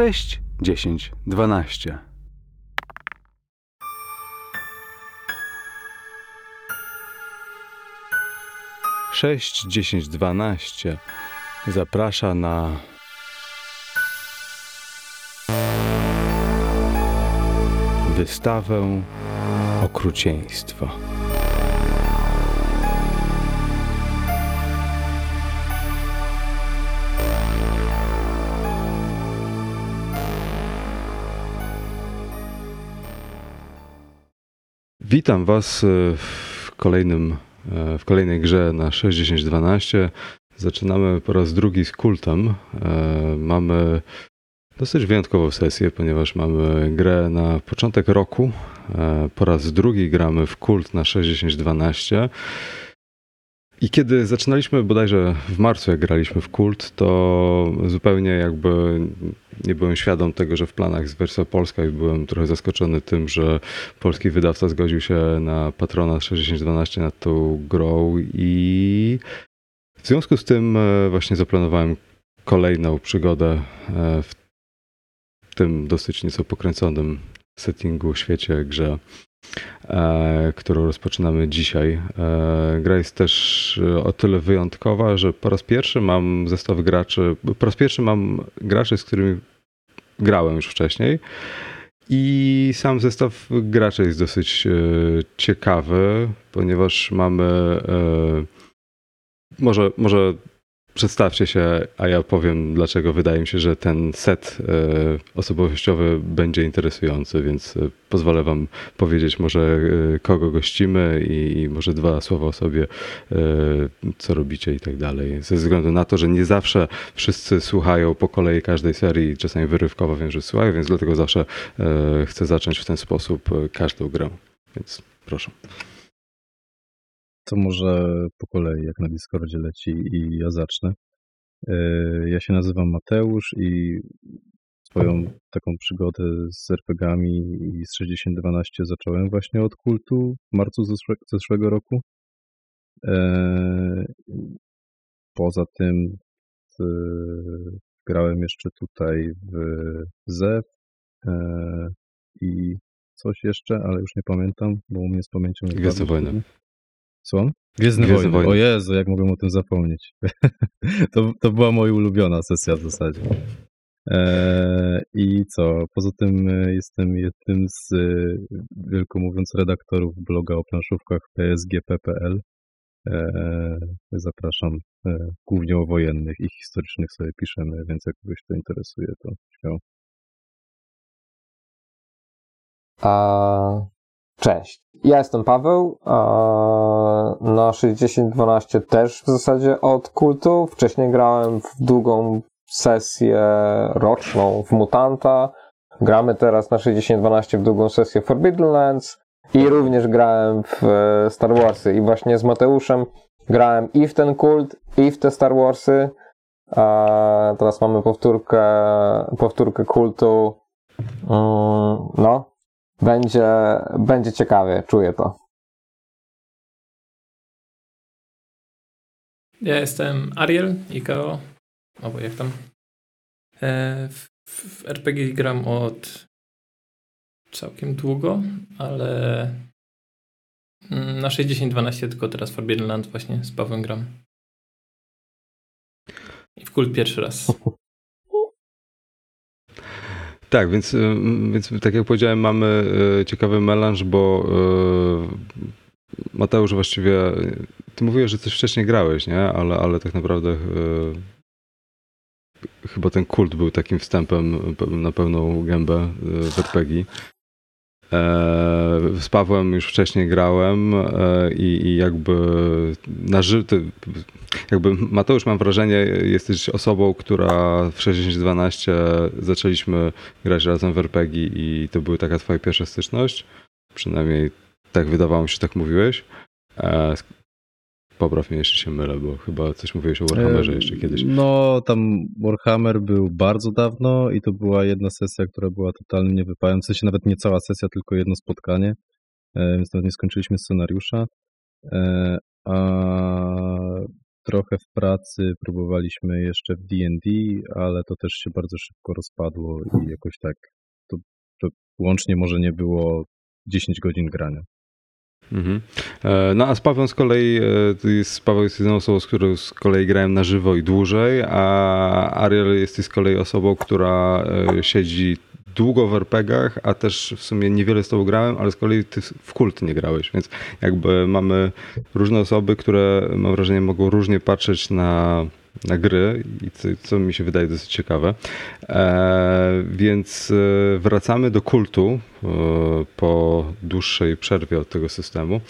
6, 10, 12. Sześć, dziesięć, dwanaście zaprasza na wystawę okrucieństwa. Witam Was e, w kolejnym, e, w kolejnej grze na 6.10.12. Zaczynamy po raz drugi z kultem. E, mamy dosyć wyjątkową sesję, ponieważ mamy grę na początek roku. Po raz drugi gramy w kult na 6.10.12. I kiedy zaczynaliśmy bodajże w marcu, jak graliśmy w kult, to zupełnie jakby nie byłem świadom tego, że w planach jest wersja polska i byłem trochę zaskoczony tym, że polski wydawca zgodził się na patrona 6012 nad tą grą i w związku z tym e, właśnie zaplanowałem kolejną przygodę e, w tym dosyć nieco pokręconym settingu, świecie, grze którą rozpoczynamy dzisiaj. E, gra jest też e, o tyle wyjątkowa, że po raz pierwszy mam zestaw graczy, po raz pierwszy mam graczy, z którymi grałem już wcześniej. I sam zestaw graczy jest dosyć ciekawy, ponieważ mamy. Może, może Przedstawcie się, a ja powiem, dlaczego wydaje mi się, że ten set e, osobowościowy będzie interesujący, więc e, pozwolę Wam powiedzieć może e, kogo gościmy i może dwa słowa o sobie, co robicie i tak dalej. Ze względu na to, że nie zawsze wszyscy słuchają po kolei każdej serii, czasami wyrywkowo wiem, że słuchają, więc dlatego zawsze chcę zacząć w ten sposób każdą grę. Więc proszę to może po kolei, jak na Discordzie leci i ja zacznę. E, ja się nazywam Mateusz i swoją taką przygodę z RPGami i z 6012 zacząłem właśnie od kultu w marcu zeszłego roku. E, poza tym grałem jeszcze tutaj w ZEW e, i coś jeszcze, ale już nie pamiętam, bo u mnie z pamięcią jest Gwiezdne Wojny. Słucham? Gwiezdne, Gwiezdne Wojny. Wojny. O Jezu, jak mogłem o tym zapomnieć. to, to była moja ulubiona sesja w zasadzie. Eee, I co? Poza tym e, jestem jednym z, e, wielko mówiąc, redaktorów bloga o planszówkach psgp.pl. Eee, zapraszam. E, głównie o wojennych i historycznych sobie piszemy, więc jak kogoś to interesuje, to śmiało. A Cześć, ja jestem Paweł. Na 6012 też w zasadzie od kultu. Wcześniej grałem w długą sesję roczną w Mutanta. Gramy teraz na 6012 w długą sesję Forbidden Lands i również grałem w e, Star Warsy. I właśnie z Mateuszem grałem i w ten kult, i w te Star Warsy. Teraz mamy powtórkę, powtórkę kultu. Mm, no, będzie, będzie ciekawie, czuję to. Ja jestem Ariel, IKO, albo jak tam. E, w, w RPG gram od całkiem długo, ale na 60-12 tylko teraz Forbidden Land właśnie z Pawłem gram. I w kult pierwszy raz. Tak, więc, y, więc tak jak powiedziałem, mamy y, ciekawy melanż, bo y, Mateusz właściwie, ty mówiłeś, że coś wcześniej grałeś, nie? Ale, ale tak naprawdę chyba ten kult był takim wstępem na pełną gębę w RPG. E, z Pawłem już wcześniej grałem e, i, i jakby na żyty, jakby Mateusz mam wrażenie jesteś osobą, która w 6012 zaczęliśmy grać razem w RPG i to była taka twoja pierwsza styczność. Przynajmniej tak wydawało mi się, tak mówiłeś. Popraw mnie, jeśli się mylę, bo chyba coś mówiłeś o Warhammerze jeszcze kiedyś. No, tam Warhammer był bardzo dawno i to była jedna sesja, która była totalnie wypałem. W sensie nawet nie cała sesja, tylko jedno spotkanie, e, więc nawet nie skończyliśmy scenariusza. E, a trochę w pracy próbowaliśmy jeszcze w D&D, ale to też się bardzo szybko rozpadło i jakoś tak to, to łącznie może nie było 10 godzin grania. Mhm. E, no a z Pawłem z kolei, jest, Paweł jest jedną osobą, z którą z kolei grałem na żywo i dłużej, a Ariel jest z kolei osobą, która siedzi długo w RPGach, a też w sumie niewiele z tobą grałem, ale z kolei ty w kult nie grałeś, więc jakby mamy różne osoby, które mam wrażenie mogą różnie patrzeć na, na gry i co, co, mi się wydaje dosyć ciekawe. E, więc e, wracamy do kultu e, po dłuższej przerwie od tego systemu.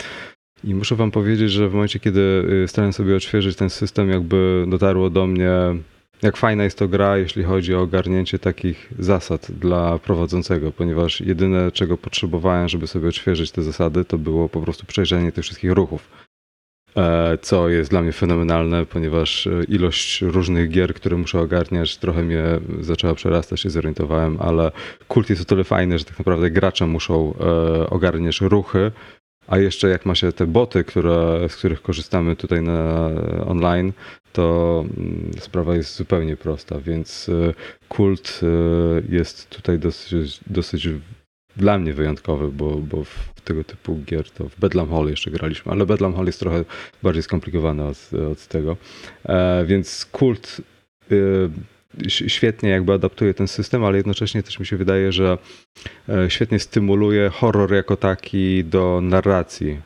I muszę wam powiedzieć, że w momencie, kiedy e, starałem sobie odświeżyć ten system, jakby dotarło do mnie jak fajna jest to gra, jeśli chodzi o ogarnięcie takich zasad dla prowadzącego, ponieważ jedyne, czego potrzebowałem, żeby sobie odświeżyć te zasady, to było po prostu przejrzenie tych wszystkich ruchów. E, co jest dla mnie fenomenalne, ponieważ e, ilość różnych gier, które muszę ogarniać, trochę mnie zaczęła przerastać, się zorientowałem, ale kult jest o tyle fajny, że tak naprawdę gracze muszą e, ogarniać ruchy, a jeszcze jak ma się te boty, które, z których korzystamy tutaj na online, to mm, sprawa jest zupełnie prosta, więc kult jest tutaj dosyć, dosyć dla mnie wyjątkowy, bo, bo w tego typu gier to w Bedlam Hall jeszcze graliśmy, ale Bedlam Hall jest trochę bardziej skomplikowany od, od tego. E, więc kult świetnie jakby adaptuje ten system, ale jednocześnie też mi się wydaje, że świetnie stymuluje horror jako taki do narracji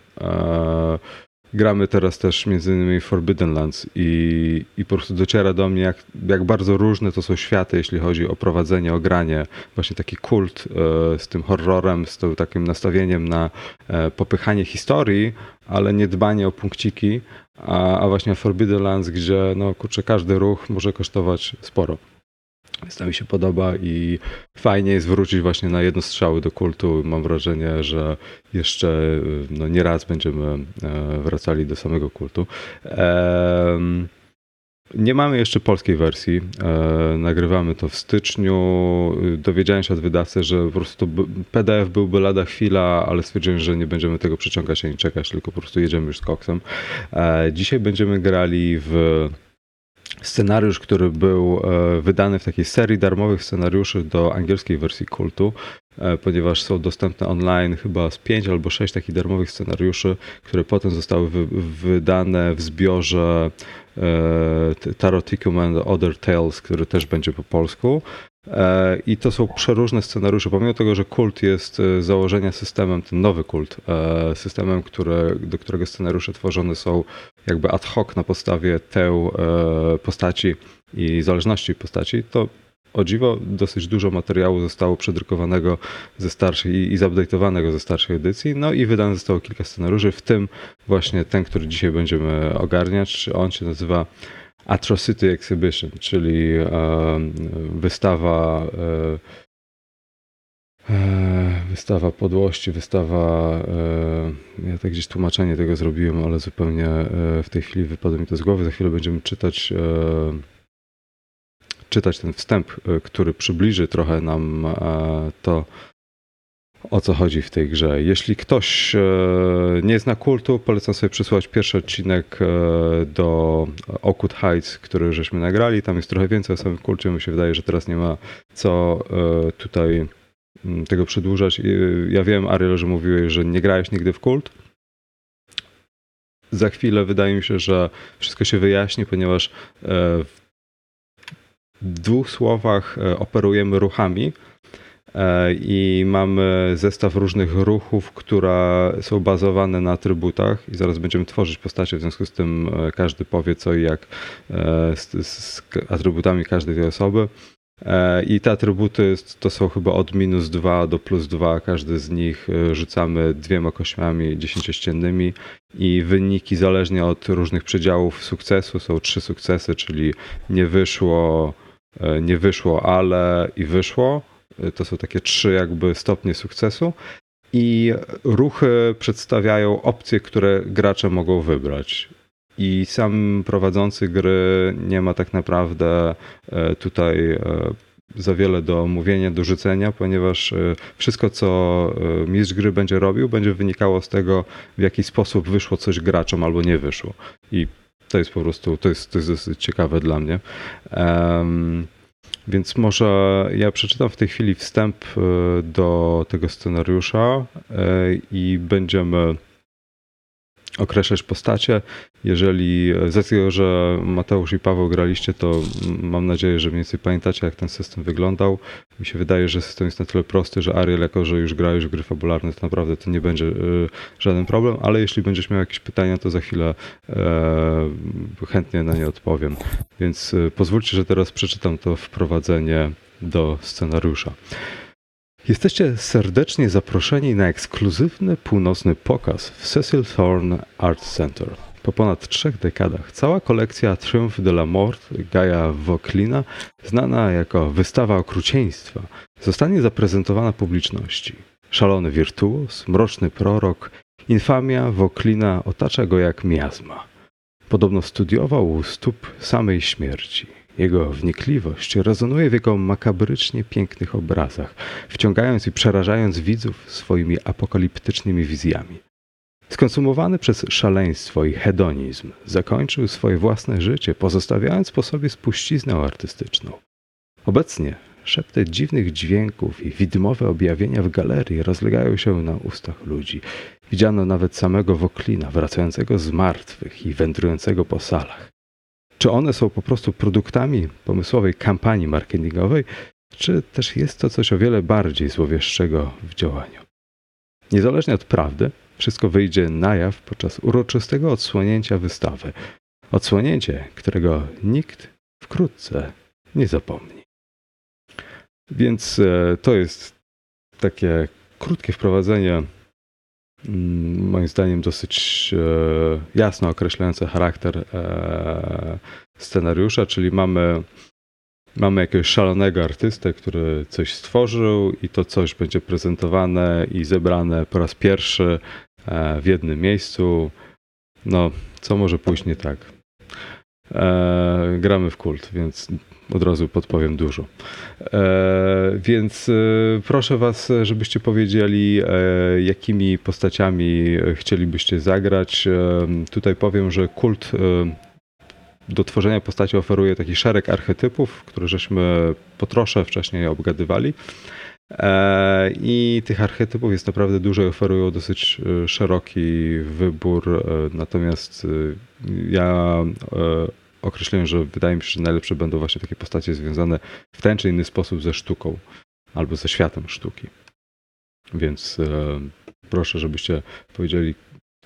gramy teraz też między innymi Forbidden Lands i, i po prostu dociera do mnie, jak, jak bardzo różne to są światy, jeśli chodzi o prowadzenie, o granie. Właśnie taki kult e, z tym horrorem, z tym takim nastawieniem na e, popychanie historii, ale nie dbanie o punkciki, a, a właśnie Forbidden Lands, gdzie no kurczę, każdy ruch może kosztować sporo. Więc to mi się podoba i fajnie jest wrócić właśnie na jedno strzały do kultu. Mam wrażenie, że jeszcze no, nie raz będziemy e, wracali do samego kultu. Nie mamy jeszcze polskiej wersji. E, nagrywamy to w styczniu. Dowiedziałem się od wydawcy, że po prostu PDF byłby lada chwila, ale stwierdziłem, że nie będziemy tego przeciągać ani czekać, tylko po prostu jedziemy już z koksem. E, dzisiaj będziemy grali w scenariusz, który był e, wydany w takiej serii darmowych scenariuszy do angielskiej wersji kultu, e, ponieważ są dostępne online chyba z pięć albo sześć takich darmowych scenariuszy, które potem zostały wy wydane w zbiorze e, Taroticum and Other Tales, który też będzie po polsku. E, I to są przeróżne scenariusze. Pomimo tego, że kult jest e, założenia systemem, ten nowy kult, e, systemem, które, do którego scenariusze tworzone są jakby ad hoc na podstawie teł postaci i zależności postaci, to o dziwo dosyć dużo materiału zostało przedrukowanego ze starszej i, i zupdate'owanego ze starszej edycji, no i wydane zostało kilka scenariuszy, w tym właśnie ten, który dzisiaj będziemy ogarniać. On się nazywa Atrocity Exhibition, czyli wystawa e, e, wystawa podłości, wystawa, e, ja tak gdzieś tłumaczenie tego zrobiłem, ale zupełnie w tej chwili wypadło mi to z głowy. Za chwilę będziemy czytać czytać ten wstęp, który przybliży trochę nam to, o co chodzi w tej grze. Jeśli ktoś e, nie zna kultu, polecam sobie przysłać pierwszy odcinek e, do Oakwood Heights, który żeśmy nagrali. Tam jest trochę więcej o samym kulcie. Mi się wydaje, że teraz nie ma co e, tutaj mm, tego przedłużać. Ja wiem, Ariel, że mówiłeś, że nie grałeś nigdy w kult. Za chwilę wydaje mi się, że wszystko się wyjaśni, ponieważ w dwóch słowach operujemy ruchami, i mamy zestaw różnych ruchów, które są bazowane na atrybutach i zaraz będziemy tworzyć postacie, w związku z tym e, każdy powie co i jak e, z, z atrybutami każdej tej osoby. I te atrybuty to są chyba od minus 2 do plus 2. Każdy z nich rzucamy dwiema kośćmi dziesięciościennymi i wyniki zależnie od różnych przedziałów sukcesu są trzy sukcesy, czyli nie wyszło, nie wyszło, ale i wyszło to są takie trzy jakby stopnie sukcesu. I ruchy przedstawiają opcje, które gracze mogą wybrać. I sam prowadzący gry nie ma tak naprawdę e, tutaj e, za wiele do mówienia, do rzucenia, ponieważ e, wszystko, co mistrz gry będzie robił, będzie wynikało z tego, w jaki sposób wyszło coś graczom albo nie wyszło. I to jest po prostu, to jest, to jest dosyć ciekawe dla mnie. Więc może ja przeczytam w tej chwili wstęp e, do tego scenariusza e, i będziemy określać postacie. Jeżeli z tego, że Mateusz i Paweł graliście, to mam nadzieję, że mniej więcej pamiętacie, jak ten system wyglądał. Mi się wydaje, że system jest na tyle prosty, że Ariel, jako że już gra już gry fabularne, to naprawdę to nie będzie y, żaden problem, ale jeśli będziesz miał jakieś pytania, to za chwilę e, chętnie na nie odpowiem. Więc pozwólcie, że teraz przeczytam to wprowadzenie do scenariusza. Jesteście serdecznie zaproszeni na ekskluzywny północny pokaz w Cecil Thorne Art Center. Po ponad trzech dekadach cała kolekcja Triumph de la Mort Gaia Woklina, znana jako wystawa okrucieństwa, zostanie zaprezentowana publiczności. Szalony wirtuos, mroczny prorok, infamia Woklina otacza go jak miazma. Podobno studiował u stóp samej śmierci. Jego wnikliwość rezonuje w jego makabrycznie pięknych obrazach, wciągając i przerażając widzów swoimi apokaliptycznymi wizjami. Skonsumowany przez szaleństwo i hedonizm, zakończył swoje własne życie, pozostawiając po sobie spuściznę artystyczną. Obecnie szepty dziwnych dźwięków i widmowe objawienia w galerii rozlegają się na ustach ludzi. Widziano nawet samego Woklina, wracającego z martwych i wędrującego po salach. Czy one są po prostu produktami pomysłowej kampanii marketingowej, czy też jest to coś o wiele bardziej złowieszczego w działaniu? Niezależnie od prawdy, wszystko wyjdzie na jaw podczas uroczystego odsłonięcia wystawy. Odsłonięcie, którego nikt wkrótce nie zapomni. Więc e, to jest takie krótkie wprowadzenie moim zdaniem dosyć e, jasno określające charakter e, scenariusza, czyli mamy, mamy jakiegoś szalonego artystę, który coś stworzył i to coś będzie prezentowane i zebrane po raz pierwszy e, w jednym miejscu. No, co może pójść nie tak? Gramy w kult, więc od razu podpowiem dużo. E, więc e, proszę Was, żebyście powiedzieli, e, jakimi postaciami chcielibyście zagrać. Tutaj powiem, że kult do tworzenia postaci oferuje taki szereg archetypów, które żeśmy po trosze wcześniej obgadywali. I tych archetypów jest naprawdę dużo i oferują dosyć szeroki wybór. Natomiast ja określeniu, że wydaje mi się, że najlepsze będą właśnie takie postacie związane w ten czy inny sposób ze sztuką albo ze światem sztuki. Więc e, proszę, żebyście powiedzieli,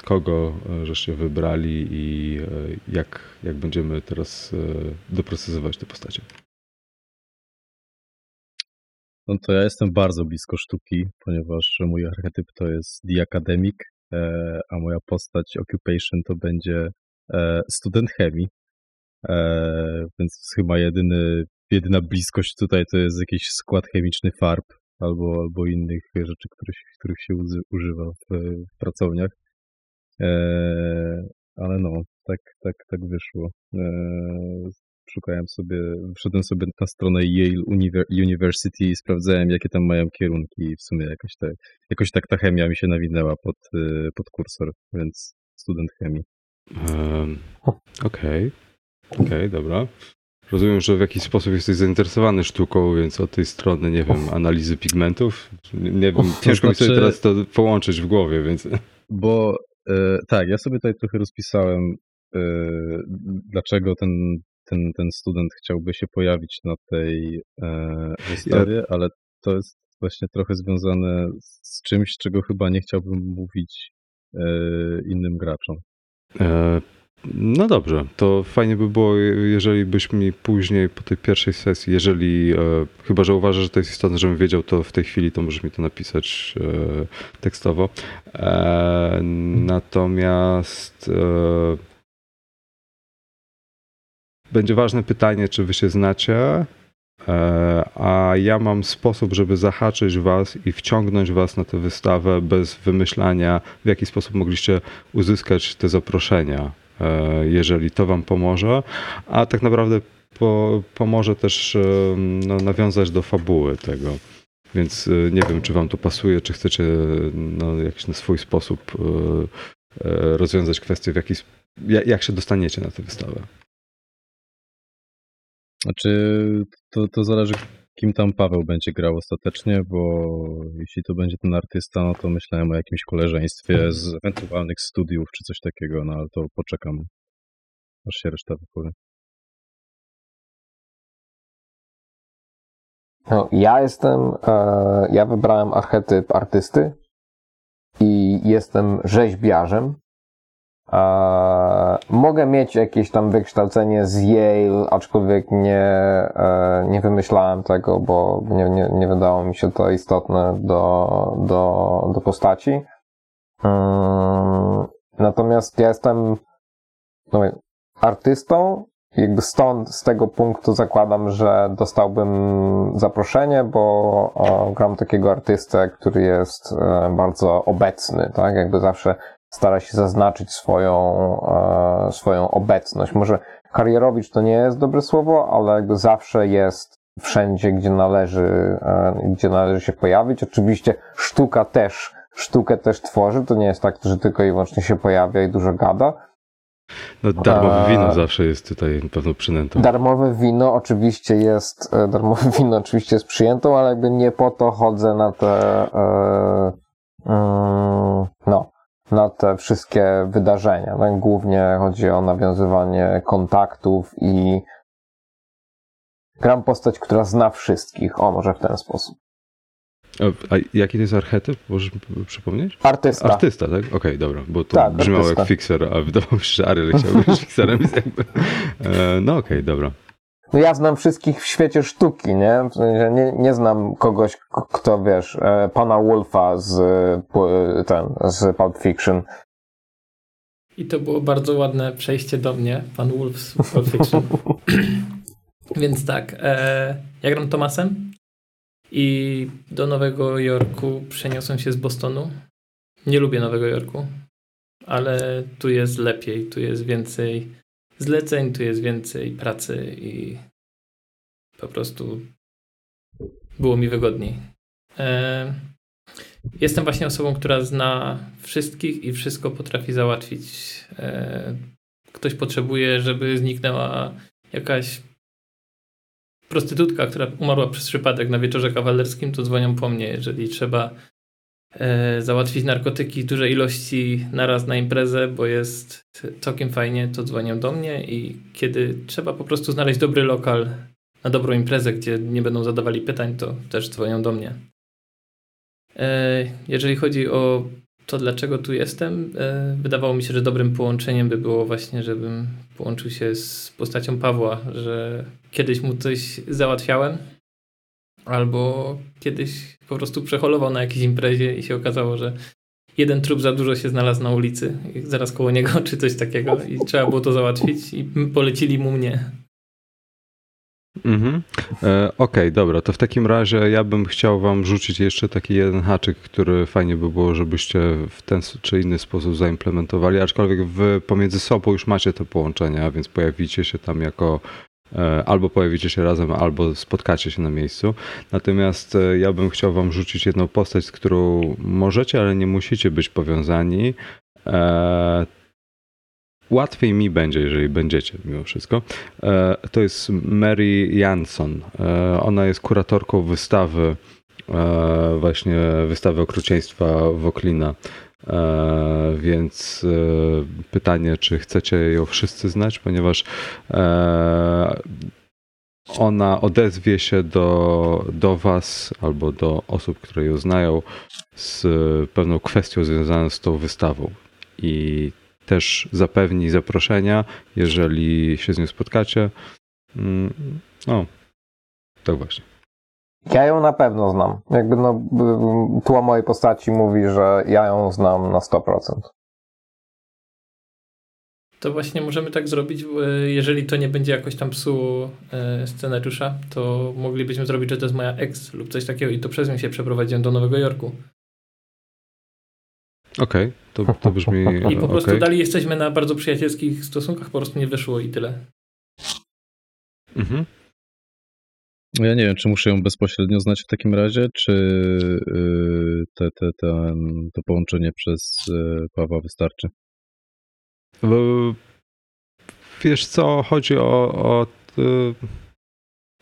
kogo e, żeście wybrali i e, jak, jak będziemy teraz e, doprecyzować te postacie. No to ja jestem bardzo blisko sztuki, ponieważ mój archetyp to jest The Academic, e, a moja postać Occupation to będzie e, student chemii. E, więc chyba jedyny, jedyna bliskość tutaj to jest jakiś skład chemiczny farb albo, albo innych rzeczy, których, których się używa w, w pracowniach. Ale no, tak, tak, tak wyszło. Szukałem sobie, wszedłem sobie na stronę Yale University i sprawdzałem, jakie tam mają kierunki i w sumie jakoś, tak, jakoś tak ta chemia mi się nawinęła pod, pod kursor, więc student chemii. Um, Okej. Okay. Okej, okay, dobra. Rozumiem, że w jakiś sposób jesteś zainteresowany sztuką, więc od tej strony, nie wiem, analizy pigmentów. Nie wiem, ciężko znaczy... mi sobie teraz to połączyć w głowie, więc. Bo e, tak, ja sobie tutaj trochę rozpisałem, e, dlaczego ten, ten, ten student chciałby się pojawić na tej e, wystawie, ja... ale to jest właśnie trochę związane z czymś, czego chyba nie chciałbym mówić e, innym graczom. E, no dobrze, to fajnie by było, jeżeli byś mi później po tej pierwszej sesji, jeżeli, e, chyba że uważasz, że to jest istotne, żebym wiedział to w tej chwili, to możesz mi to napisać e, tekstowo. E, natomiast e, będzie ważne pytanie, czy wy się znacie, e, a ja mam sposób, żeby zahaczyć was i wciągnąć was na tę wystawę bez wymyślania, w jaki sposób mogliście uzyskać te zaproszenia E, jeżeli to Wam pomoże, a tak naprawdę po, pomoże też e, no, nawiązać do fabuły tego. Więc nie wiem, czy Wam to pasuje, czy chcecie no, jakiś na swój sposób rozwiązać kwestię, w jaki, jak się dostaniecie na tę wystawę. Znaczy, to, to zależy, kim tam Paweł będzie grał ostatecznie, bo jeśli to będzie ten artysta, no to myślałem o jakimś koleżeństwie z ewentualnych studiów czy coś takiego, no ale to poczekam, aż się reszta wypowie. No, ja jestem, e, ja wybrałem archetyp artysty i jestem rzeźbiarzem, E, mogę mieć jakieś tam wykształcenie z Yale, aczkolwiek nie, e, nie wymyślałem tego, bo nie, nie, nie wydało mi się to istotne do, do, do postaci. Mm, natomiast ja jestem no, artystą, jakby stąd, z tego punktu zakładam, że dostałbym zaproszenie, bo o, gram takiego artystę, który jest e, bardzo obecny, tak? Jakby zawsze stara się zaznaczyć swoją, e, swoją obecność. Może karierowicz to nie jest dobre słowo, ale jakby zawsze jest wszędzie, gdzie należy, e, gdzie należy się pojawić. Oczywiście sztuka też, sztukę też tworzy. To nie jest tak, że tylko i wyłącznie się pojawia i dużo gada. No, darmowe e, wino zawsze jest tutaj pewną przynętą. Darmowe wino oczywiście jest, darmowe wino oczywiście jest przyjętą, ale jakby nie po to chodzę na te, mm, no, na te wszystkie wydarzenia. Tak? Głównie chodzi o nawiązywanie kontaktów i gram postać, która zna wszystkich. O, może w ten sposób. A jaki to jest archetyp? Możesz przypomnieć? Artysta. Artysta, tak? Okej, okay, dobra, bo to tak, brzmiało artysta. jak fixer, a wydawało mi się, że Ariel chciał być fixerem. E, no okej, okay, dobra. No ja znam wszystkich w świecie sztuki, nie? nie? Nie znam kogoś, kto, wiesz, e, pana Wolfa z, ten, z Pulp Fiction. I to było bardzo ładne przejście do mnie, pan Wolf z Pulp Fiction. Więc tak, e, ja gram Tomasem i do Nowego Jorku przeniosłem się z Bostonu. Nie lubię Nowego Jorku, ale tu jest lepiej, tu jest więcej zleceń, tu jest więcej pracy i po prostu było mi wygodniej. E, jestem właśnie osobą, która zna wszystkich i wszystko potrafi załatwić. E, ktoś potrzebuje, żeby zniknęła jakaś prostytutka, która umarła przez przypadek na wieczorze kawalerskim, to dzwonią po mnie. Jeżeli trzeba załatwić narkotyki w dużej ilości naraz na imprezę, bo jest całkiem fajnie, to dzwonią do mnie i kiedy trzeba po prostu znaleźć dobry lokal na dobrą imprezę, gdzie nie będą zadawali pytań, to też dzwonią do mnie. E, jeżeli chodzi o to, dlaczego tu jestem, e, wydawało mi się, że dobrym połączeniem by było właśnie, żebym połączył się z postacią Pawła, że kiedyś mu coś załatwiałem, albo kiedyś po prostu przeholował na jakiejś imprezie i się okazało, że jeden trup za dużo się znalazł na ulicy, zaraz koło niego, czy coś takiego i trzeba było to załatwić i polecili mu mnie. Mhm. E, Okej, okay, dobra, to w takim razie ja bym chciał wam rzucić jeszcze taki jeden haczyk, który fajnie by było, żebyście w ten czy inny sposób zaimplementowali, aczkolwiek wy pomiędzy sobą już macie te połączenia, więc pojawicie się tam jako albo pojawicie się razem, albo spotkacie się na miejscu. Natomiast e, ja bym chciał wam rzucić jedną postać, z którą możecie, ale nie musicie być powiązani. E, łatwiej mi będzie, jeżeli będziecie mimo wszystko. To jest Mary Jansson. Ona jest kuratorką wystawy, właśnie wystawy okrucieństwa Woklina E, więc e, pytanie, czy chcecie ją wszyscy znać, ponieważ e, ona odezwie się do, do Was albo do osób, które ją znają z pewną kwestią związaną z tą wystawą. I też zapewni zaproszenia, jeżeli się z nią spotkacie. Mm, no, tak właśnie. Ja ją na pewno znam. Jakby no, tło mojej postaci mówi, że ja ją znam na 100%. To właśnie możemy tak zrobić, jeżeli to nie będzie jakoś tam psuło e, scenariusza, to moglibyśmy zrobić, że to jest moja ex lub coś takiego i to przez nią się przeprowadziłem do Nowego Jorku. Okej, okay, to, to brzmi... I po prostu okay. dalej jesteśmy na bardzo przyjacielskich stosunkach, po prostu nie wyszło i tyle. Mhm. Ja nie wiem, czy muszę ją bezpośrednio znać w takim razie, czy y, te, te, te, to połączenie przez y, Pawła wystarczy. Wiesz co, chodzi o, o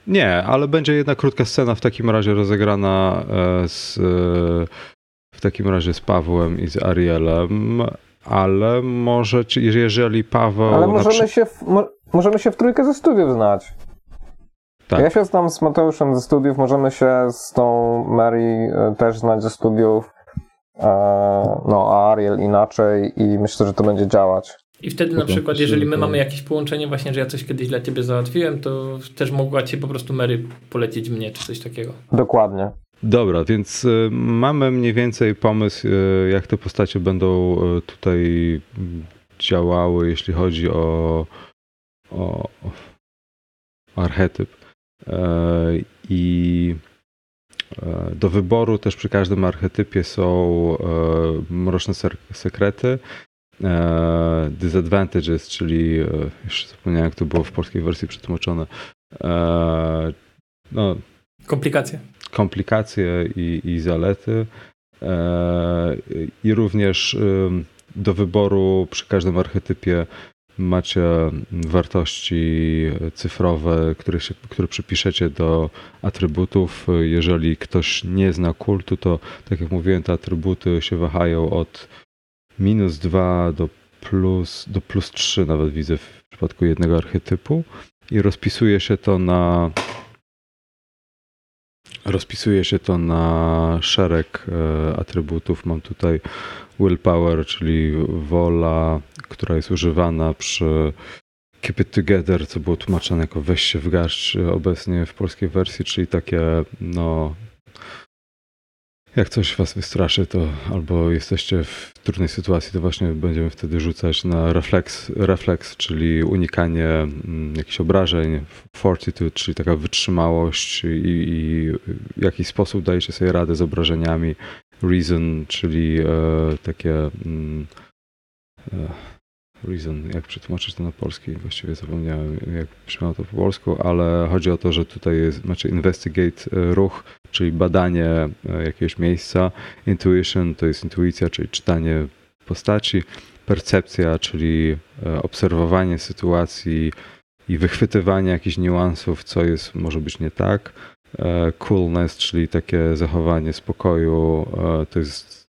nie, ale będzie jedna krótka scena w takim razie rozegrana e, z, w takim razie z Pawłem i z Arielem, ale może, jeżeli Paweł... Ale możemy, się w, mo, możemy się w trójkę ze studiów znać. Tak. Ja się znam z Mateuszem ze studiów, możemy się z tą Mary e, też znać ze studiów, e, no a Ariel inaczej i myślę, że to będzie działać. I wtedy na przykład, jeżeli my mamy jakieś połączenie właśnie, że ja coś kiedyś dla ciebie załatwiłem, to też mogła ci po prostu Mary polecić mnie, czy coś takiego. Dokładnie. Dobra, więc y, mamy mniej więcej pomysł, jak te postacie będą tutaj działały, jeśli chodzi o, o archetyp. E, I e, do wyboru też przy każdym archetypie są e, mroczne sekrety, disadvantages, czyli już zapomniałem jak to było w polskiej wersji przetłumaczone. No, komplikacje. Komplikacje i, i zalety. I również do wyboru przy każdym archetypie macie wartości cyfrowe, które, się, które przypiszecie do atrybutów. Jeżeli ktoś nie zna kultu, to tak jak mówiłem, te atrybuty się wahają od minus 2 do plus, do plus 3 nawet widzę w przypadku jednego archetypu i rozpisuje się to na rozpisuje się to na szereg e, atrybutów. Mam tutaj willpower, czyli wola, która jest używana przy Keep It Together, co było tłumaczone jako weź się w garść obecnie w polskiej wersji, czyli takie no jak coś was wystraszy, to albo jesteście w trudnej sytuacji, to właśnie będziemy wtedy rzucać na refleks, refleks czyli unikanie mm, jakichś obrażeń, fortitude, czyli taka wytrzymałość i, i w jakiś sposób dajecie sobie radę z obrażeniami, reason, czyli e, takie mm, e, reason, jak przetłumaczyć to na polski, właściwie zapomniałem jak brzmiało to po polsku, ale chodzi o to, że tutaj jest, macie investigate e, ruch, czyli badanie jakiegoś miejsca, intuition to jest intuicja, czyli czytanie postaci, percepcja, czyli obserwowanie sytuacji i wychwytywanie jakichś niuansów, co jest, może być nie tak, coolness, czyli takie zachowanie spokoju, to jest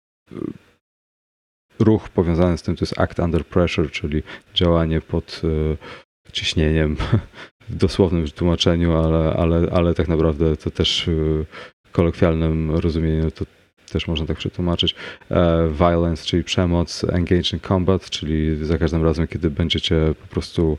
ruch powiązany z tym to jest act under pressure, czyli działanie pod e, ciśnieniem w dosłownym tłumaczeniu, ale, ale, ale tak naprawdę to też kolokwialnym rozumieniu to też można tak przetłumaczyć. E, violence, czyli przemoc, engage in combat, czyli za każdym razem, kiedy będziecie po prostu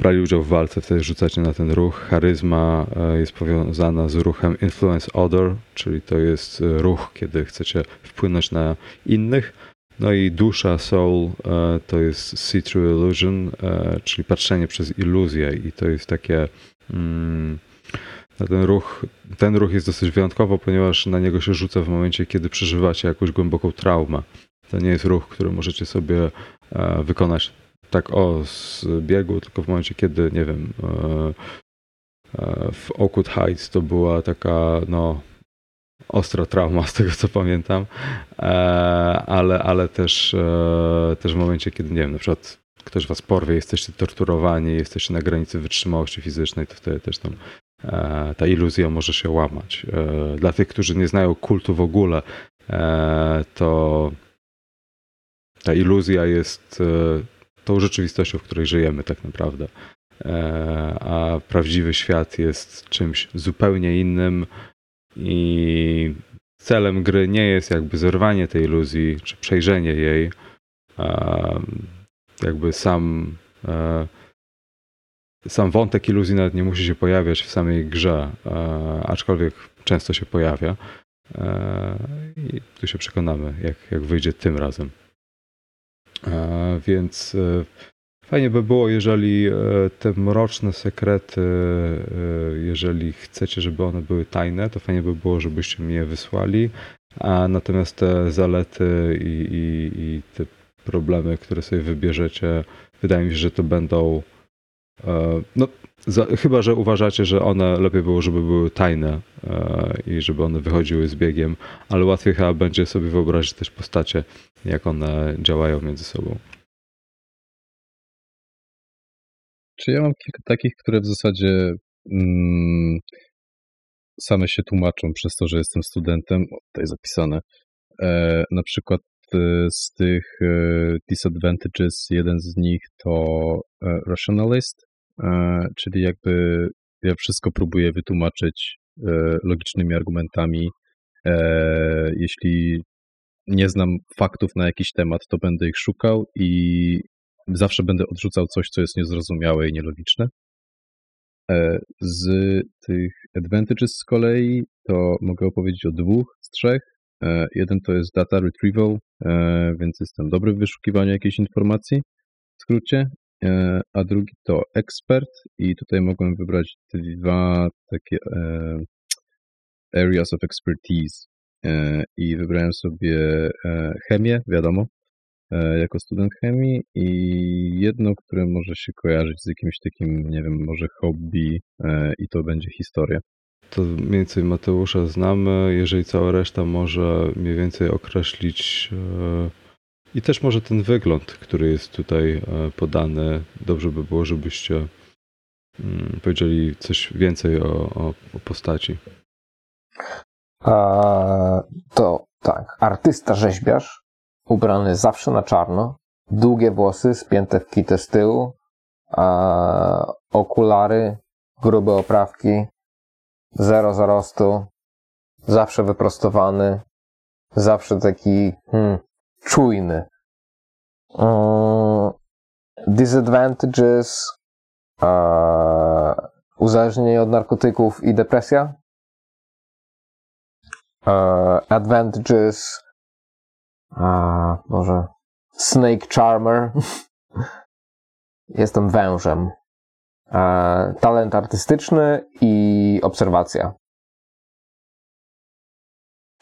brali udział w walce, wtedy rzucacie na ten ruch. Charyzma e, jest powiązana z ruchem influence other, czyli to jest ruch, kiedy chcecie wpłynąć na innych. No i dusza, soul e, to jest see through illusion, e, czyli patrzenie przez iluzję i to jest takie mm, ten ruch, ten ruch jest dosyć wyjątkowy, ponieważ na niego się rzuca w momencie, kiedy przeżywacie jakąś głęboką traumę. To nie jest ruch, który możecie sobie e, wykonać tak o z biegu, tylko w momencie, kiedy, nie wiem, w Oakwood Heights to była taka, no, ostra trauma z tego co pamiętam, e, ale, ale też, e, też w momencie, kiedy nie wiem, na przykład ktoś was porwie, jesteście torturowani, jesteście na granicy wytrzymałości fizycznej, to wtedy też tam e, ta iluzja może się łamać. Dla tych, którzy nie znają kultu w ogóle, to ta iluzja jest tą rzeczywistością, w której żyjemy tak naprawdę. A prawdziwy świat jest czymś zupełnie innym, i celem gry nie jest jakby zerwanie tej iluzji, czy przejrzenie jej. Jakby sam, e, sam wątek iluzji nawet nie musi się pojawiać w samej grze, aczkolwiek często się pojawia. E, I tu się przekonamy, jak, jak wyjdzie tym razem. Więc e, Fajnie by było, jeżeli e, te mroczne sekrety, e, jeżeli chcecie, żeby one były tajne, to fajnie by było, żebyście mi je wysłali. A natomiast te zalety i, i, i te problemy, które sobie wybierzecie, wydaje mi się, że to będą. E, no, za, chyba, że uważacie, że one lepiej było, żeby były tajne i żeby one wychodziły z biegiem, ale łatwiej chyba będzie sobie wyobrazić też postacie, jak one działają między sobą. Czy ja mam kilka takich, które w zasadzie mm, same się tłumaczą przez to, że jestem studentem. O, tutaj zapisane. E, na przykład e, z tych e, disadvantages, jeden z nich to e, rationalist, e, czyli jakby ja wszystko próbuję wytłumaczyć e, logicznymi argumentami. Jeśli nie znam faktów na jakiś temat, to będę ich szukał i zawsze będę odrzucał coś, co jest niezrozumiałe i nielogiczne. E, z tych advantages z kolei to mogę opowiedzieć o dwóch z trzech. E, jeden to jest data retrieval, e, więc jestem dobry w wyszukiwaniu jakiejś informacji w skrócie, a drugi to expert i tutaj mogłem wybrać dwa takie areas of expertise i wybrałem sobie chemię, wiadomo, E, jako student chemii i jedno, które może się kojarzyć z jakimś takim, nie wiem, może hobby e, i to będzie historia. To mniej więcej Mateusza znamy, jeżeli cała reszta może mniej więcej określić e, i też może ten wygląd, który jest tutaj podany, dobrze by było, żebyście mm, powiedzieli coś więcej o, o, o postaci. A, to tak, artysta rzeźbiarz ubrany zawsze na czarno, długie włosy spięte w kitę z tyłu, a okulary, grube oprawki, zero zarostu, zawsze wyprostowany, zawsze taki hmm, czujny. Um, disadvantages, uh, uzależnienie od narkotyków i depresja. Uh, advantages, może Snake Charmer. Jestem wężem. E, talent artystyczny i obserwacja.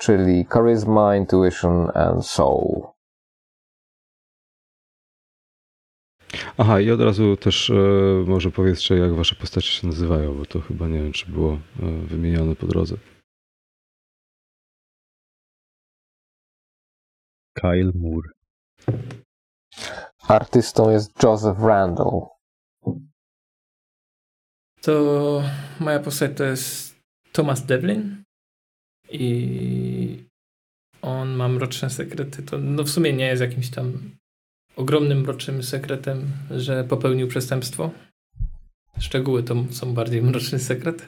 Czyli charisma, intuition and soul. Aha, i od razu też e, może powiedzcie, jak wasze postacie się nazywają, bo to chyba nie wiem, czy było e, wymienione po drodze. Kyle Moore. Artystą jest Joseph Randall. To moja postać to jest Thomas Devlin i on ma mroczne sekrety. To no w sumie nie jest jakimś tam ogromnym mrocznym sekretem, że popełnił przestępstwo. Szczegóły to są bardziej mroczny sekret.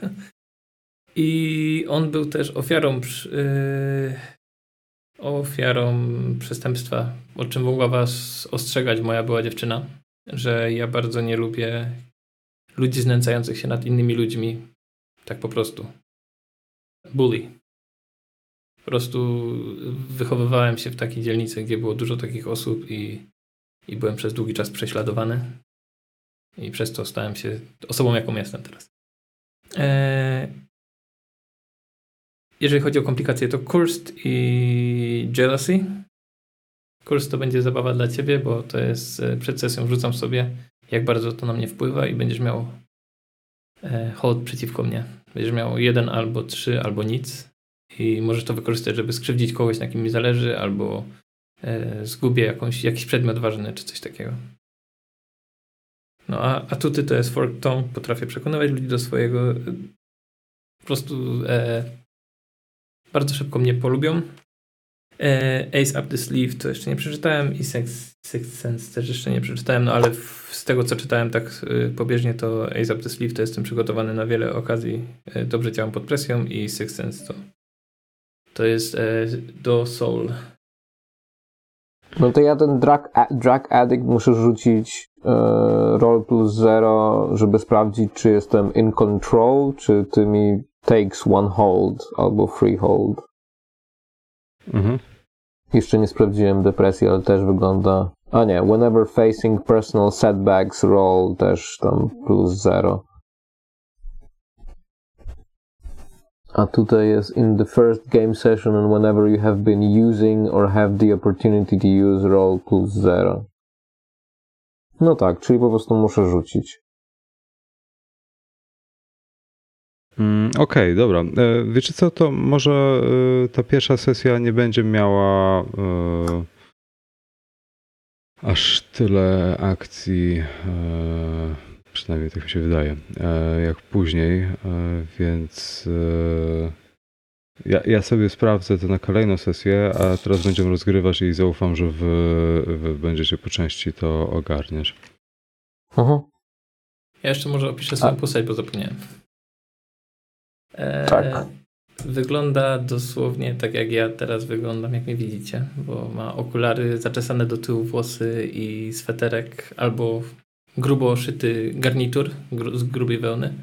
I on był też ofiarą yy, ofiarą przestępstwa, o czym mogła was ostrzegać moja była dziewczyna, że ja bardzo nie lubię ludzi znęcających się nad innymi ludźmi. Tak po prostu. Bully. Po prostu wychowywałem się w takiej dzielnicy, gdzie było dużo takich osób i, i byłem przez długi czas prześladowany. I przez to stałem się osobą, jaką jestem teraz. Eee, jeżeli chodzi o komplikacje, to Cursed i Jealousy. Cursed to będzie zabawa dla ciebie, bo to jest e, przed sesją wrzucam sobie, jak bardzo to na mnie wpływa i będziesz miał e, hold przeciwko mnie. Będziesz miał jeden albo trzy, albo nic i możesz to wykorzystać, żeby skrzywdzić kogoś, na kim mi zależy, albo e, zgubię jakąś, jakiś przedmiot ważny, czy coś takiego. No a atuty to jest fork tongue, potrafię przekonywać ludzi do swojego po prostu e, bardzo szybko mnie polubią. E, Ace Up the Sleeve to jeszcze nie przeczytałem i Sex, Sixth Sense też jeszcze nie przeczytałem, no ale z tego co czytałem tak y, pobieżnie to Ace Up the Sleeve to jestem przygotowany na wiele okazji, e, dobrze działam pod presją i Sixth Sense to, to jest e, do Soul. No to ja ten drug, drug addict muszę rzucić roll plus zero, żeby sprawdzić, czy jestem in control, czy ty mi takes one hold albo free hold. Mhm. Jeszcze nie sprawdziłem depresji, ale też wygląda. A nie, whenever facing personal setbacks roll też tam plus zero. A tutaj jest in the first game session and whenever you have been using or have the opportunity to use roll plus zero. No tak, czyli po prostu muszę rzucić. Mm, okej, okay, dobra. E, wiecie co, to może e, ta pierwsza sesja nie będzie miała e, aż tyle akcji. Przynajmniej tak mi się wydaje, jak później, więc ja, ja sobie sprawdzę to na kolejną sesję, a teraz będziemy rozgrywać i zaufam, że wy, wy będziecie po części to ogarniać. Mhm. Ja jeszcze może opiszę swoją postać, bo zapomniałem. E, tak. Wygląda dosłownie tak, jak ja teraz wyglądam, jak mnie widzicie, bo ma okulary zaczesane do tyłu włosy i sweterek albo grubo szyty garnitur z grubej wełny.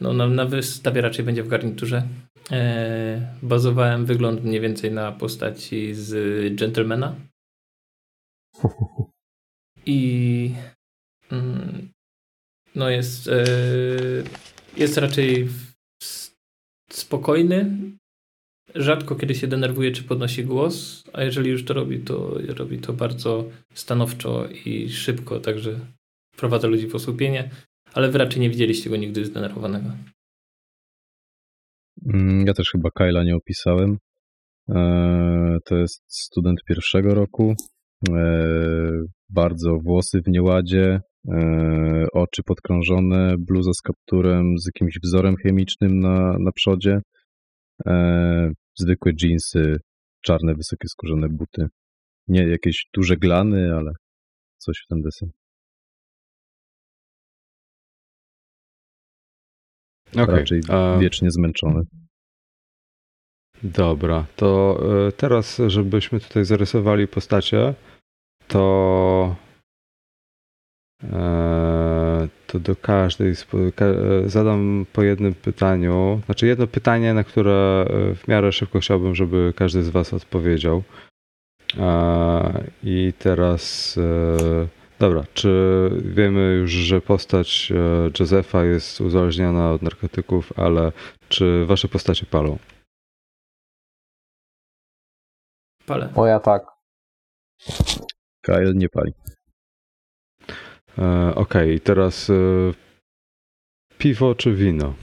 No, na, na wystawie raczej będzie w garniturze. E, bazowałem wygląd mniej więcej na postaci z Gentlemana. I mm, no jest, e, jest raczej spokojny. Rzadko kiedy się denerwuje czy podnosi głos, a jeżeli już to robi, to robi to bardzo stanowczo i szybko, także wprowadza ludzi w osłupienie, ale wy raczej nie widzieliście go nigdy zdenerwowanego. Mm, ja też chyba Kyla nie opisałem. E, to jest student pierwszego roku. E, bardzo włosy w nieładzie, e, oczy podkrążone, bluza z kapturem, z jakimś wzorem chemicznym na, na przodzie, zwykłe jeansy, czarne, wysokie skórzane buty. Nie jakieś duże glany, ale coś w ten deseń. Okay. Raczej wiecznie zmęczony. Dobra, to e, teraz, żebyśmy tutaj zarysowali postacie, to e, to do każdej e, zadam po jednym pytaniu, znaczy jedno pytanie, na które w miarę szybko chciałbym, żeby każdy z Was odpowiedział. I teraz Dobra, czy wiemy już, że postać e, Josefa jest uzależniona od narkotyków, ale czy wasze postacie palą? Palę. Moja tak. Kyle nie pali. E, Okej, okay, teraz e, piwo czy wino?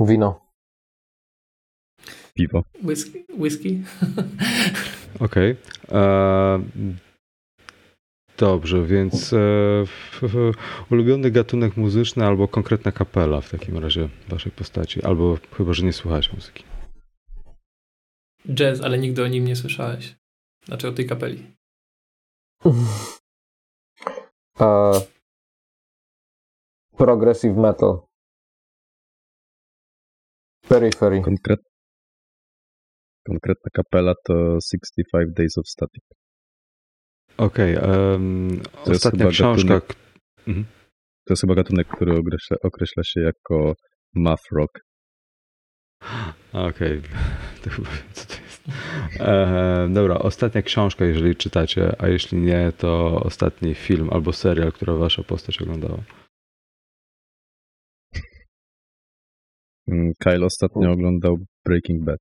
Wino. Piwo. Whisky? whisky? Okej. Okay. Dobrze, więc e, ulubiony gatunek muzyczny albo konkretna kapela w takim razie waszej postaci, albo chyba, że nie słuchacie muzyki. Jazz, ale nigdy o nim nie słyszałeś. Znaczy o tej kapeli. Uh, progressive metal. Periphery. Konkret, konkretna kapela to 65 Days of Static. Okej, okay, um, ostatnia książka. Gatunek, mhm. To jest chyba gatunek, który określa, określa się jako math rock. Okej, okay. to chyba wiem, co to jest. E, dobra, ostatnia książka, jeżeli czytacie, a jeśli nie, to ostatni film albo serial, który wasza postać oglądała. Mm, Kyle ostatnio oglądał Breaking Bad.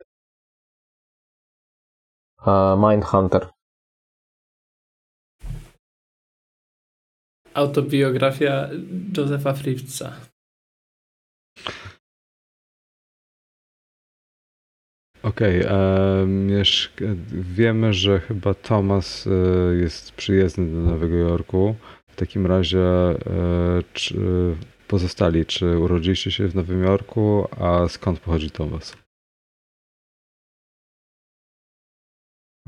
Uh, Mindhunter. Autobiografia Josefa Fripsa. Okej, okay, wiemy, że chyba Thomas e, jest przyjezdny do Nowego Jorku. W takim razie e, czy pozostali, czy urodziliście się w Nowym Jorku, a skąd pochodzi Thomas?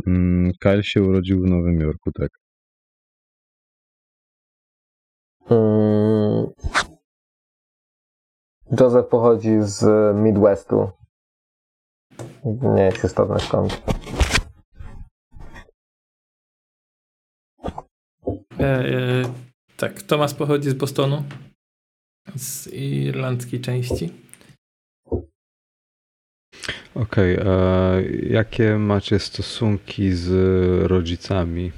Mm, Kyle się urodził w Nowym Jorku, tak. Mm. Joseph pochodzi z Midwestu. Nie jest istotne skąd. E, e, tak, Thomas pochodzi z Bostonu, z irlandzkiej części. Okej, okay, jakie macie stosunki z rodzicami?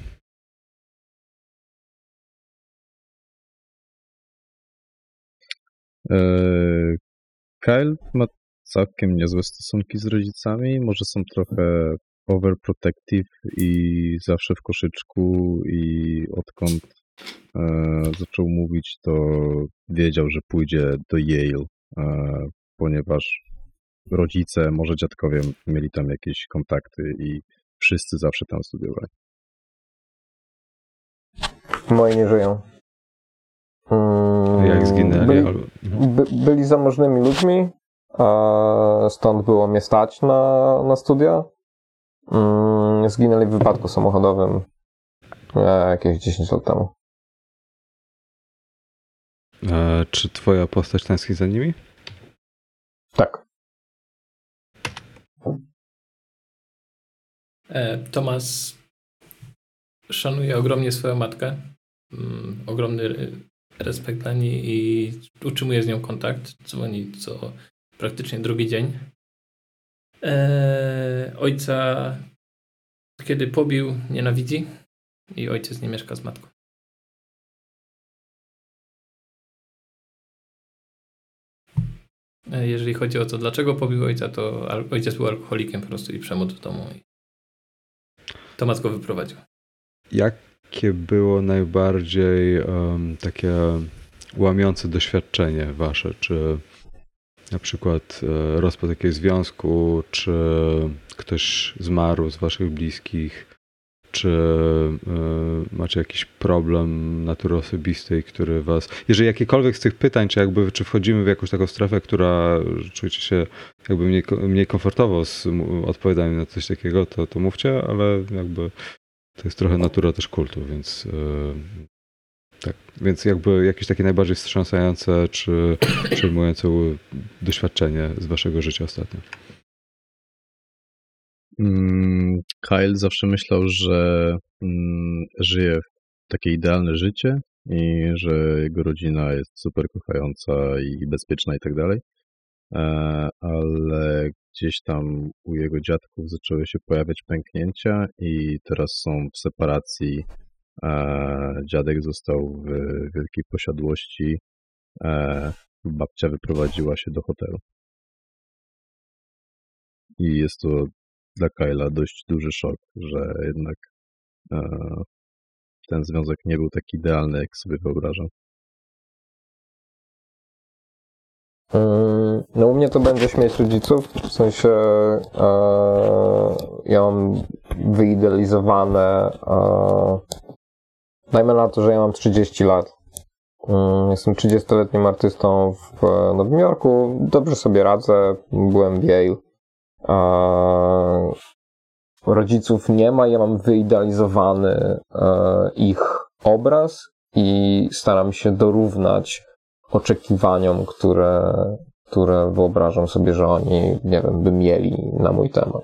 Kyle ma całkiem niezłe stosunki z rodzicami. Może są trochę overprotective i zawsze w koszyczku i odkąd e, zaczął mówić, to wiedział, że pójdzie do Yale, e, ponieważ rodzice, może dziadkowie mieli tam jakieś kontakty i wszyscy zawsze tam studiowali. Moi nie żyją. Mm, Jak zginęli? Byli, by, byli zamożnymi ludźmi, stąd było mnie stać na, na studia. Mm, zginęli w wypadku samochodowym e, jakieś 10 lat temu. E, czy twoja postać tęskni za nimi? Tak. E, Tomas szanuje ogromnie swoją matkę. Mm, ogromny respekt dla niej i utrzymuje z nią kontakt. Dzwoni co praktycznie drugi dzień. E, ojca, kiedy pobił, nienawidzi i ojciec nie mieszka z matką. E, jeżeli chodzi o to, dlaczego pobił ojca, to ojciec był alkoholikiem po prostu i przemoc w domu. I Tomasz go wyprowadził. Jakie było najbardziej um, takie łamiące doświadczenie wasze? Czy na przykład e, rozpad jakiegoś związku, czy ktoś zmarł z waszych bliskich, czy e, macie jakiś problem natury osobistej, który was. Jeżeli jakiekolwiek z tych pytań, czy jakby czy wchodzimy w jakąś taką strefę, która czujecie się jakby mniej, mniej komfortowo z odpowiadaniem na coś takiego, to, to mówcie, ale jakby to jest trochę natura też kultu, więc e, tak, więc jakby jakieś takie najbardziej wstrząsające czy przejmujące doświadczenie z waszego życia ostatnio? Mm, Kyle zawsze myślał, że mm, żyje takie idealne życie i że jego rodzina jest super kochająca i bezpieczna i tak dalej. E, ale gdzieś tam u jego dziadków zaczęły się pojawiać pęknięcia i teraz są w separacji Dziadek został w wielkiej posiadłości. E, babcia wyprowadziła się do hotelu. I jest to dla Kyla dość duży szok, że jednak e, ten związek nie był tak idealny, jak sobie wyobrażam. No u mnie to będzie śmieć rodziców, w sensie e, ja mam wyidealizowane e, Dajmy na to, że ja mam 30 lat. Mm, jestem 30-letnim artystą w Nowym Jorku. Dobrze sobie radzę. Byłem w Yale. Rodziców nie ma. Ja mam wyidealizowany e, ich obraz i staram się dorównać oczekiwaniom, które, które wyobrażam sobie, że oni, nie wiem, by mieli na mój temat.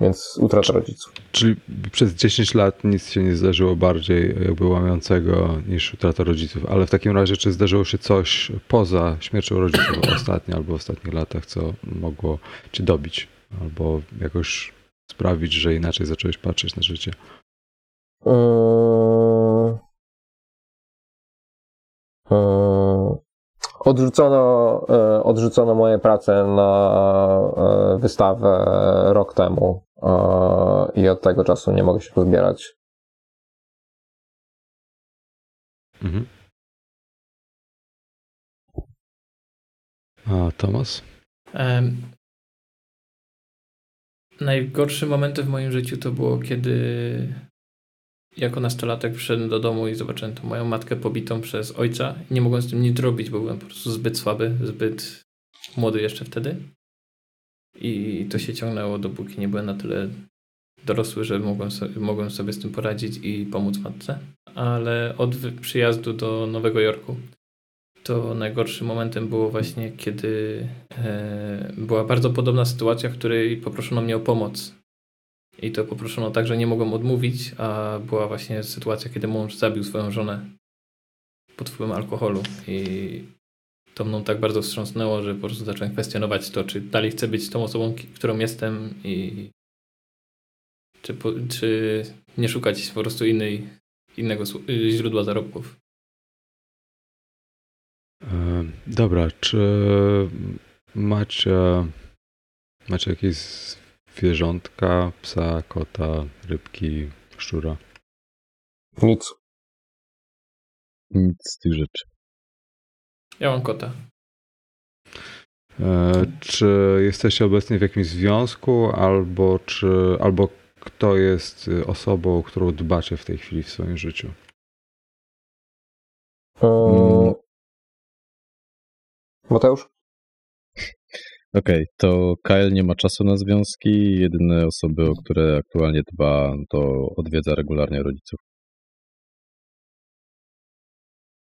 Więc utrata rodziców. Czyli przez 10 lat nic się nie zdarzyło bardziej jakby łamiącego niż utrata rodziców. Ale w takim razie, czy zdarzyło się coś poza śmiercią rodziców ostatnio albo w ostatnich latach, co mogło cię dobić albo jakoś sprawić, że inaczej zacząłeś patrzeć na życie? Yy... Yy... Odrzucono, e, odrzucono moje prace na e, wystawę rok temu i od tego czasu nie mogę się pozbierać. Mhm. A Tomas? Um, najgorsze momenty w moim życiu to było, kiedy jako nastolatek przyszedłem do domu i zobaczyłem tą moją matkę pobitą przez ojca. Nie mogłem z tym nic zrobić, bo byłem po prostu zbyt słaby, zbyt młody jeszcze wtedy. I to się ciągnęło, dopóki nie byłem na tyle dorosły, że mogłem sobie, mogłem sobie z tym poradzić i pomóc matce. Ale od przyjazdu do Nowego Jorku to najgorszym momentem było właśnie, kiedy e, była bardzo podobna sytuacja, w której poproszono mnie o pomoc i to poproszono tak, że nie mogłem odmówić, a była właśnie sytuacja, kiedy mąż zabił swoją żonę pod wpływem alkoholu i to mną tak bardzo wstrząsnęło, że po prostu zacząłem kwestionować to, czy dalej chcę być tą osobą, którą jestem i czy, czy nie szukać po prostu innej, innego źródła zarobków. E, dobra, czy macie, macie jakieś zwierzątka, psa, kota, rybki, szczura? Nic. Nic z tych rzeczy. Ja mam kota. E, czy jesteście obecnie w jakimś związku, albo, czy, albo kto jest osobą, którą dbacie w tej chwili w swoim życiu? Hmm. Mateusz? Okej, okay, to Kyle nie ma czasu na związki. Jedyne osoby, o które aktualnie dba, to odwiedza regularnie rodziców.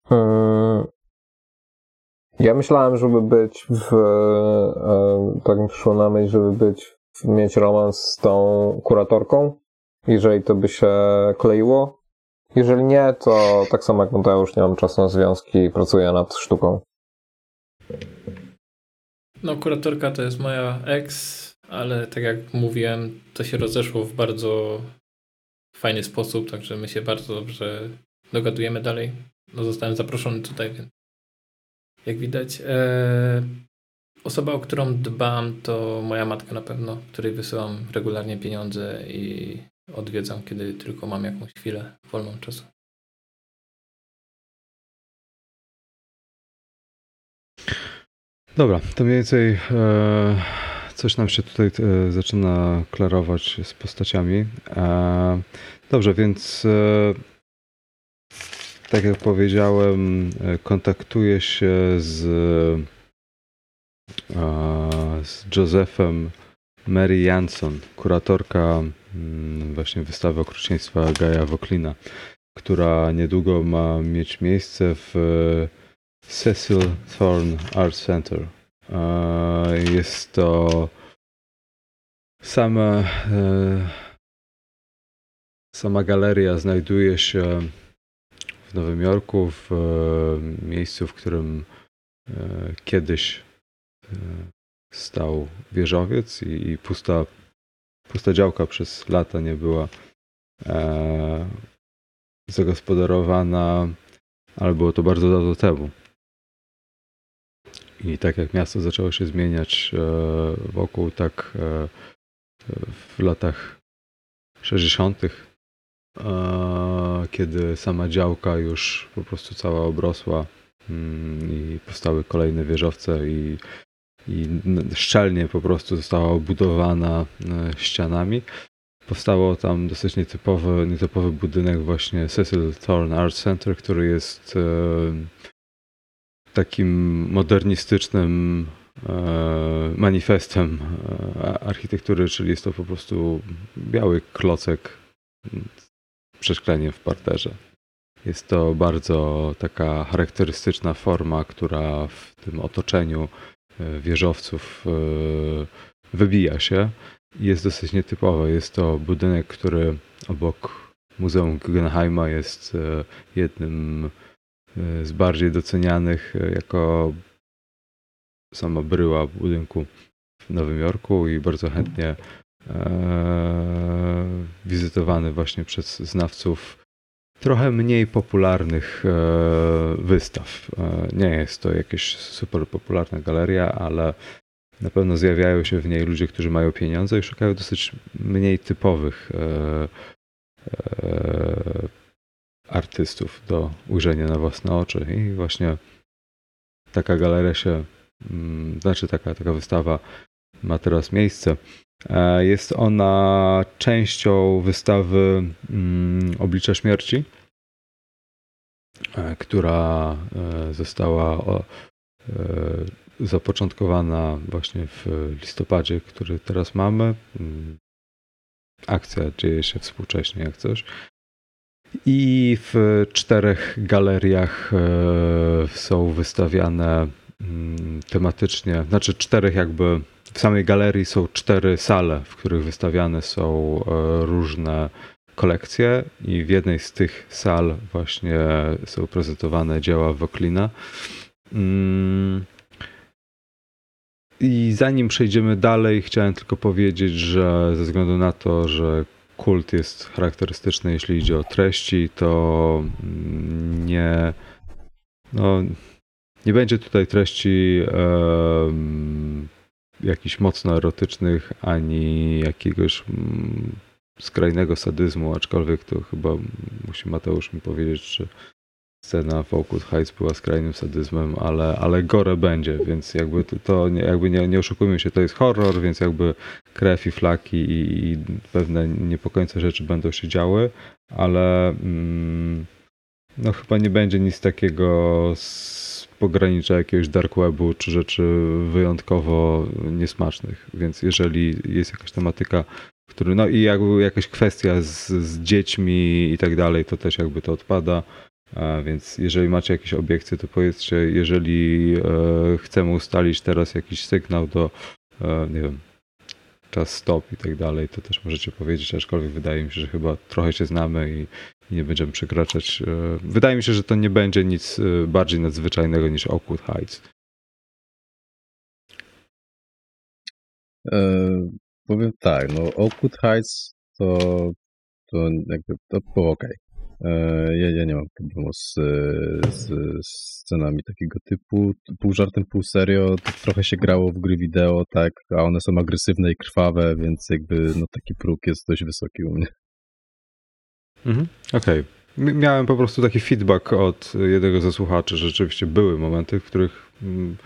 Hmm. Ja myślałem, żeby być w. E, tak mi przyszło na myśl, żeby być, mieć romans z tą kuratorką, jeżeli to by się kleiło. Jeżeli nie, to tak samo jak Mateusz, nie mam czasu na związki i pracuję nad sztuką. No, kuratorka to jest moja ex, ale tak jak mówiłem, to się rozeszło w bardzo fajny sposób, także my się bardzo dobrze dogadujemy dalej. No, zostałem zaproszony tutaj, więc jak widać. E, osoba, o którą dbam, to moja matka na pewno, której wysyłam regularnie pieniądze i odwiedzam, kiedy tylko mam jakąś chwilę wolną czasu. Dobra, to mniej więcej e, coś nam się tutaj e, zaczyna klarować z postaciami. E, dobrze, więc tak jak powiedziałem, kontaktuję się z, z Josephem Mary Jansson, kuratorka mm, właśnie wystawy okrucieństwa Gaja Woklina, która niedługo ma mieć miejsce w Cecil Thorne Art Center. Jest to sama, e, sama galeria znajduje się w Nowym Jorku, w e, miejscu, w którym e, kiedyś stał wieżowiec i pusta, pusta działka przez lata nie była zagospodarowana, ale było to bardzo dawno temu. I tak jak miasto zaczęło się zmieniać e, wokół, tak e, w latach 60., e, kiedy sama działka już po prostu cała obrosła mm, i powstały kolejne wieżowce i, i szczelnie po prostu została obudowana ścianami. Powstało tam dosyć nietypowy, nietypowy budynek właśnie Cecil Thorne Art Center, który jest takim modernistycznym e, manifestem e, architektury, czyli jest to po prostu biały klocek z przeszkleniem w parterze. Jest to bardzo taka charakterystyczna forma, która w tym otoczeniu e, wieżowców wybija się jest dosyć nietypowa. Jest to budynek, który obok Muzeum Guggenheima jest jednym z bardziej docenianych e, jako sama bryła budynku w Nowym Jorku i bardzo chętnie e, wizytowany właśnie przez znawców trochę mniej popularnych e, wystaw. E, nie jest to jakaś super popularna galeria, ale na pewno zjawiają się w niej ludzie, którzy mają pieniądze i szukają dosyć mniej typowych e, e, artystów do ujrzenia na własne oczy. I właśnie taka galeria się, mm, znaczy taka, taka wystawa ma teraz miejsce. E, jest ona częścią wystawy mm, Oblicza Śmierci, e, która e, została zapoczątkowana właśnie w listopadzie, który teraz mamy. Mm, akcja dzieje się współcześnie jak coś. I w czterech galeriach e, są wystawiane mm, tematycznie, znaczy czterech jakby, w samej galerii są cztery sale, w których wystawiane są e, różne kolekcje i w jednej z tych sal właśnie są prezentowane dzieła Woklina. Mm. I zanim przejdziemy dalej, chciałem tylko powiedzieć, że ze względu na to, że kult jest charakterystyczny, jeśli idzie o treści, to nie, no, nie będzie tutaj treści um, jakichś mocno erotycznych, ani jakiegoś um, skrajnego sadyzmu, aczkolwiek to chyba musi Mateusz mi powiedzieć, że scena w Oakwood Heights była skrajnym sadyzmem, ale, ale gore będzie, więc jakby to, to jakby nie, nie oszukujmy się, to jest horror, więc jakby krew i flaki i, i pewne niepokojące rzeczy będą się działy, ale mm, no chyba nie będzie nic takiego z pogranicza jakiegoś dark webu czy rzeczy wyjątkowo niesmacznych, więc jeżeli jest jakaś tematyka, który, no i jakby jakaś kwestia z, z dziećmi i tak dalej, to też jakby to odpada. A więc jeżeli macie jakieś obiekcje, to powiedzcie, jeżeli e, chcemy ustalić teraz jakiś sygnał do, e, nie wiem, czas stop i tak dalej, to też możecie powiedzieć, aczkolwiek wydaje mi się, że chyba trochę się znamy i, i nie będziemy przekraczać. E, wydaje mi się, że to nie będzie nic bardziej nadzwyczajnego niż Oakwood Heights. E, powiem tak, no Oakwood Heights to, to jakby to było ok. E, ja, ja nie mam problemu z, z, scenami takiego typu. Pół żartem, pół serio. Trochę się grało w gry wideo, tak, a one są agresywne i krwawe, więc jakby no, taki próg jest dość wysoki u mnie. Mhm, Okej. Okay. Miałem po prostu taki feedback od jednego ze słuchaczy, że rzeczywiście były momenty, w których mm,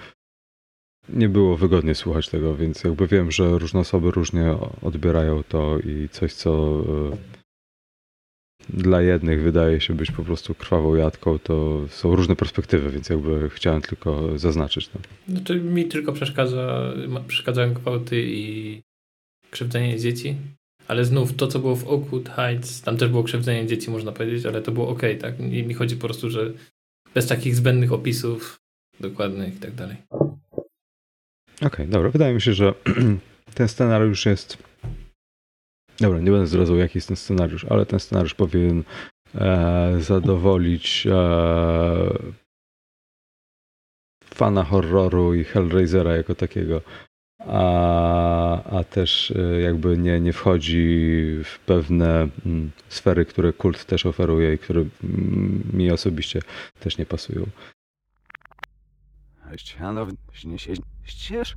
nie było wygodnie słuchać tego, więc jakby wiem, że różne osoby różnie odbierają to i coś, co e, dla jednych wydaje się być po prostu krwawą jadką, to są różne perspektywy, więc jakby chciałem tylko zaznaczyć to. Znaczy mi tylko przeszkadza, przeszkadzają gwałty i krzywdzenie dzieci, ale znów to, co było w Oakwood Heights, tam też było krzywdzenie dzieci, można powiedzieć, ale to było ok, tak? I mi chodzi po prostu, że bez takich zbędnych opisów dokładnych i tak dalej. Okej, okay, dobra. Wydaje mi się, że ten scenariusz jest Dobra, nie będę zdradzał, jaki jest ten scenariusz, ale ten scenariusz powinien e, zadowolić e, fana horroru i Hellraisera jako takiego, a, a też e, jakby nie, nie wchodzi w pewne mm, sfery, które kult też oferuje i które mm, mi osobiście też nie pasują. Ścież?